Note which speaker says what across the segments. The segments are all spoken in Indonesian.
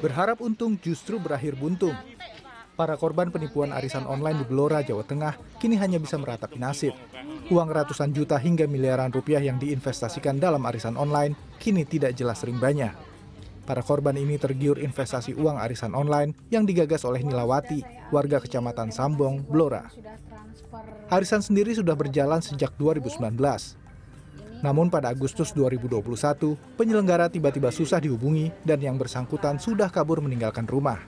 Speaker 1: Berharap untung justru berakhir buntung. Para korban penipuan arisan online di Blora, Jawa Tengah kini hanya bisa meratapi nasib. Uang ratusan juta hingga miliaran rupiah yang diinvestasikan dalam arisan online kini tidak jelas rimbanya. Para korban ini tergiur investasi uang arisan online yang digagas oleh Nilawati, warga kecamatan Sambong, Blora. Arisan sendiri sudah berjalan sejak 2019. Namun pada Agustus 2021, penyelenggara tiba-tiba susah dihubungi dan yang bersangkutan sudah kabur meninggalkan rumah.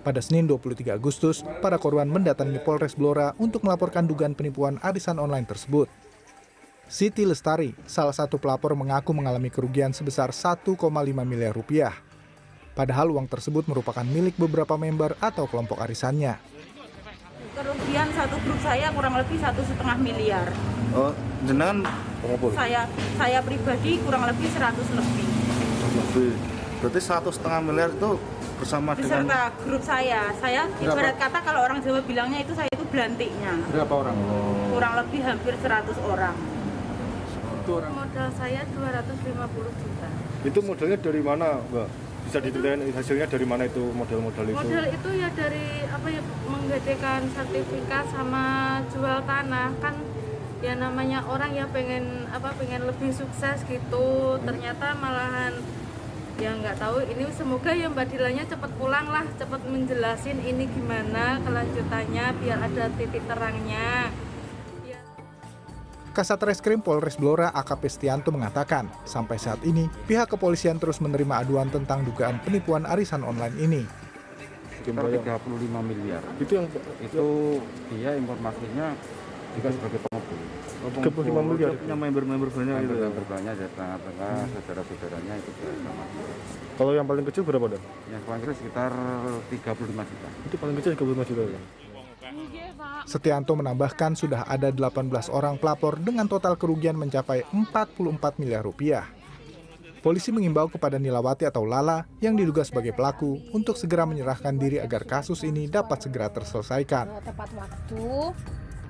Speaker 1: Pada Senin 23 Agustus, para korban mendatangi Polres Blora untuk melaporkan dugaan penipuan arisan online tersebut. Siti Lestari, salah satu pelapor mengaku mengalami kerugian sebesar 1,5 miliar rupiah. Padahal uang tersebut merupakan milik beberapa member atau kelompok arisannya.
Speaker 2: Kerugian satu grup saya kurang lebih satu setengah miliar.
Speaker 3: Oh, jenengan
Speaker 2: Saya saya pribadi kurang lebih 100 lebih.
Speaker 3: lebih. Berarti satu setengah miliar itu bersama dengan
Speaker 2: Beserta grup saya. Saya ibarat kata kalau orang Jawa bilangnya itu saya itu belantiknya.
Speaker 3: berapa orang?
Speaker 2: Kurang lebih hampir 100 orang.
Speaker 4: Modal saya 250 juta.
Speaker 5: Itu modelnya dari mana, Mbak? Bisa diceritain hasilnya dari mana itu model-model itu?
Speaker 4: Modal itu ya dari apa ya menggadekan sertifikat sama jual tanah kan ya namanya orang ya pengen apa pengen lebih sukses gitu ternyata malahan ya nggak tahu ini semoga ya Mbak Dilanya cepat pulang lah cepat menjelasin ini gimana kelanjutannya biar ada titik terangnya ya.
Speaker 1: Kasat Reskrim Polres Blora AKP Stianto mengatakan, sampai saat ini pihak kepolisian terus menerima aduan tentang dugaan penipuan arisan online ini.
Speaker 6: sekitar 35 miliar.
Speaker 5: Itu yang
Speaker 6: Itu dia informasinya juga sebagai pengumpul.
Speaker 5: 35 miliar.
Speaker 3: punya member-member banyak gitu ya.
Speaker 6: Yang berbanyak dari tengah-tengah saudara-saudaranya itu bersama.
Speaker 5: Kalau yang paling kecil berapa, Dan?
Speaker 6: Yang paling kecil sekitar 35 juta.
Speaker 5: Itu paling kecil 35 juta ya.
Speaker 1: Setianto menambahkan sudah ada 18 orang pelapor dengan total kerugian mencapai 44 miliar rupiah. Polisi mengimbau kepada Nilawati atau Lala yang diduga sebagai pelaku untuk segera menyerahkan diri agar kasus ini dapat segera terselesaikan.
Speaker 7: tepat waktu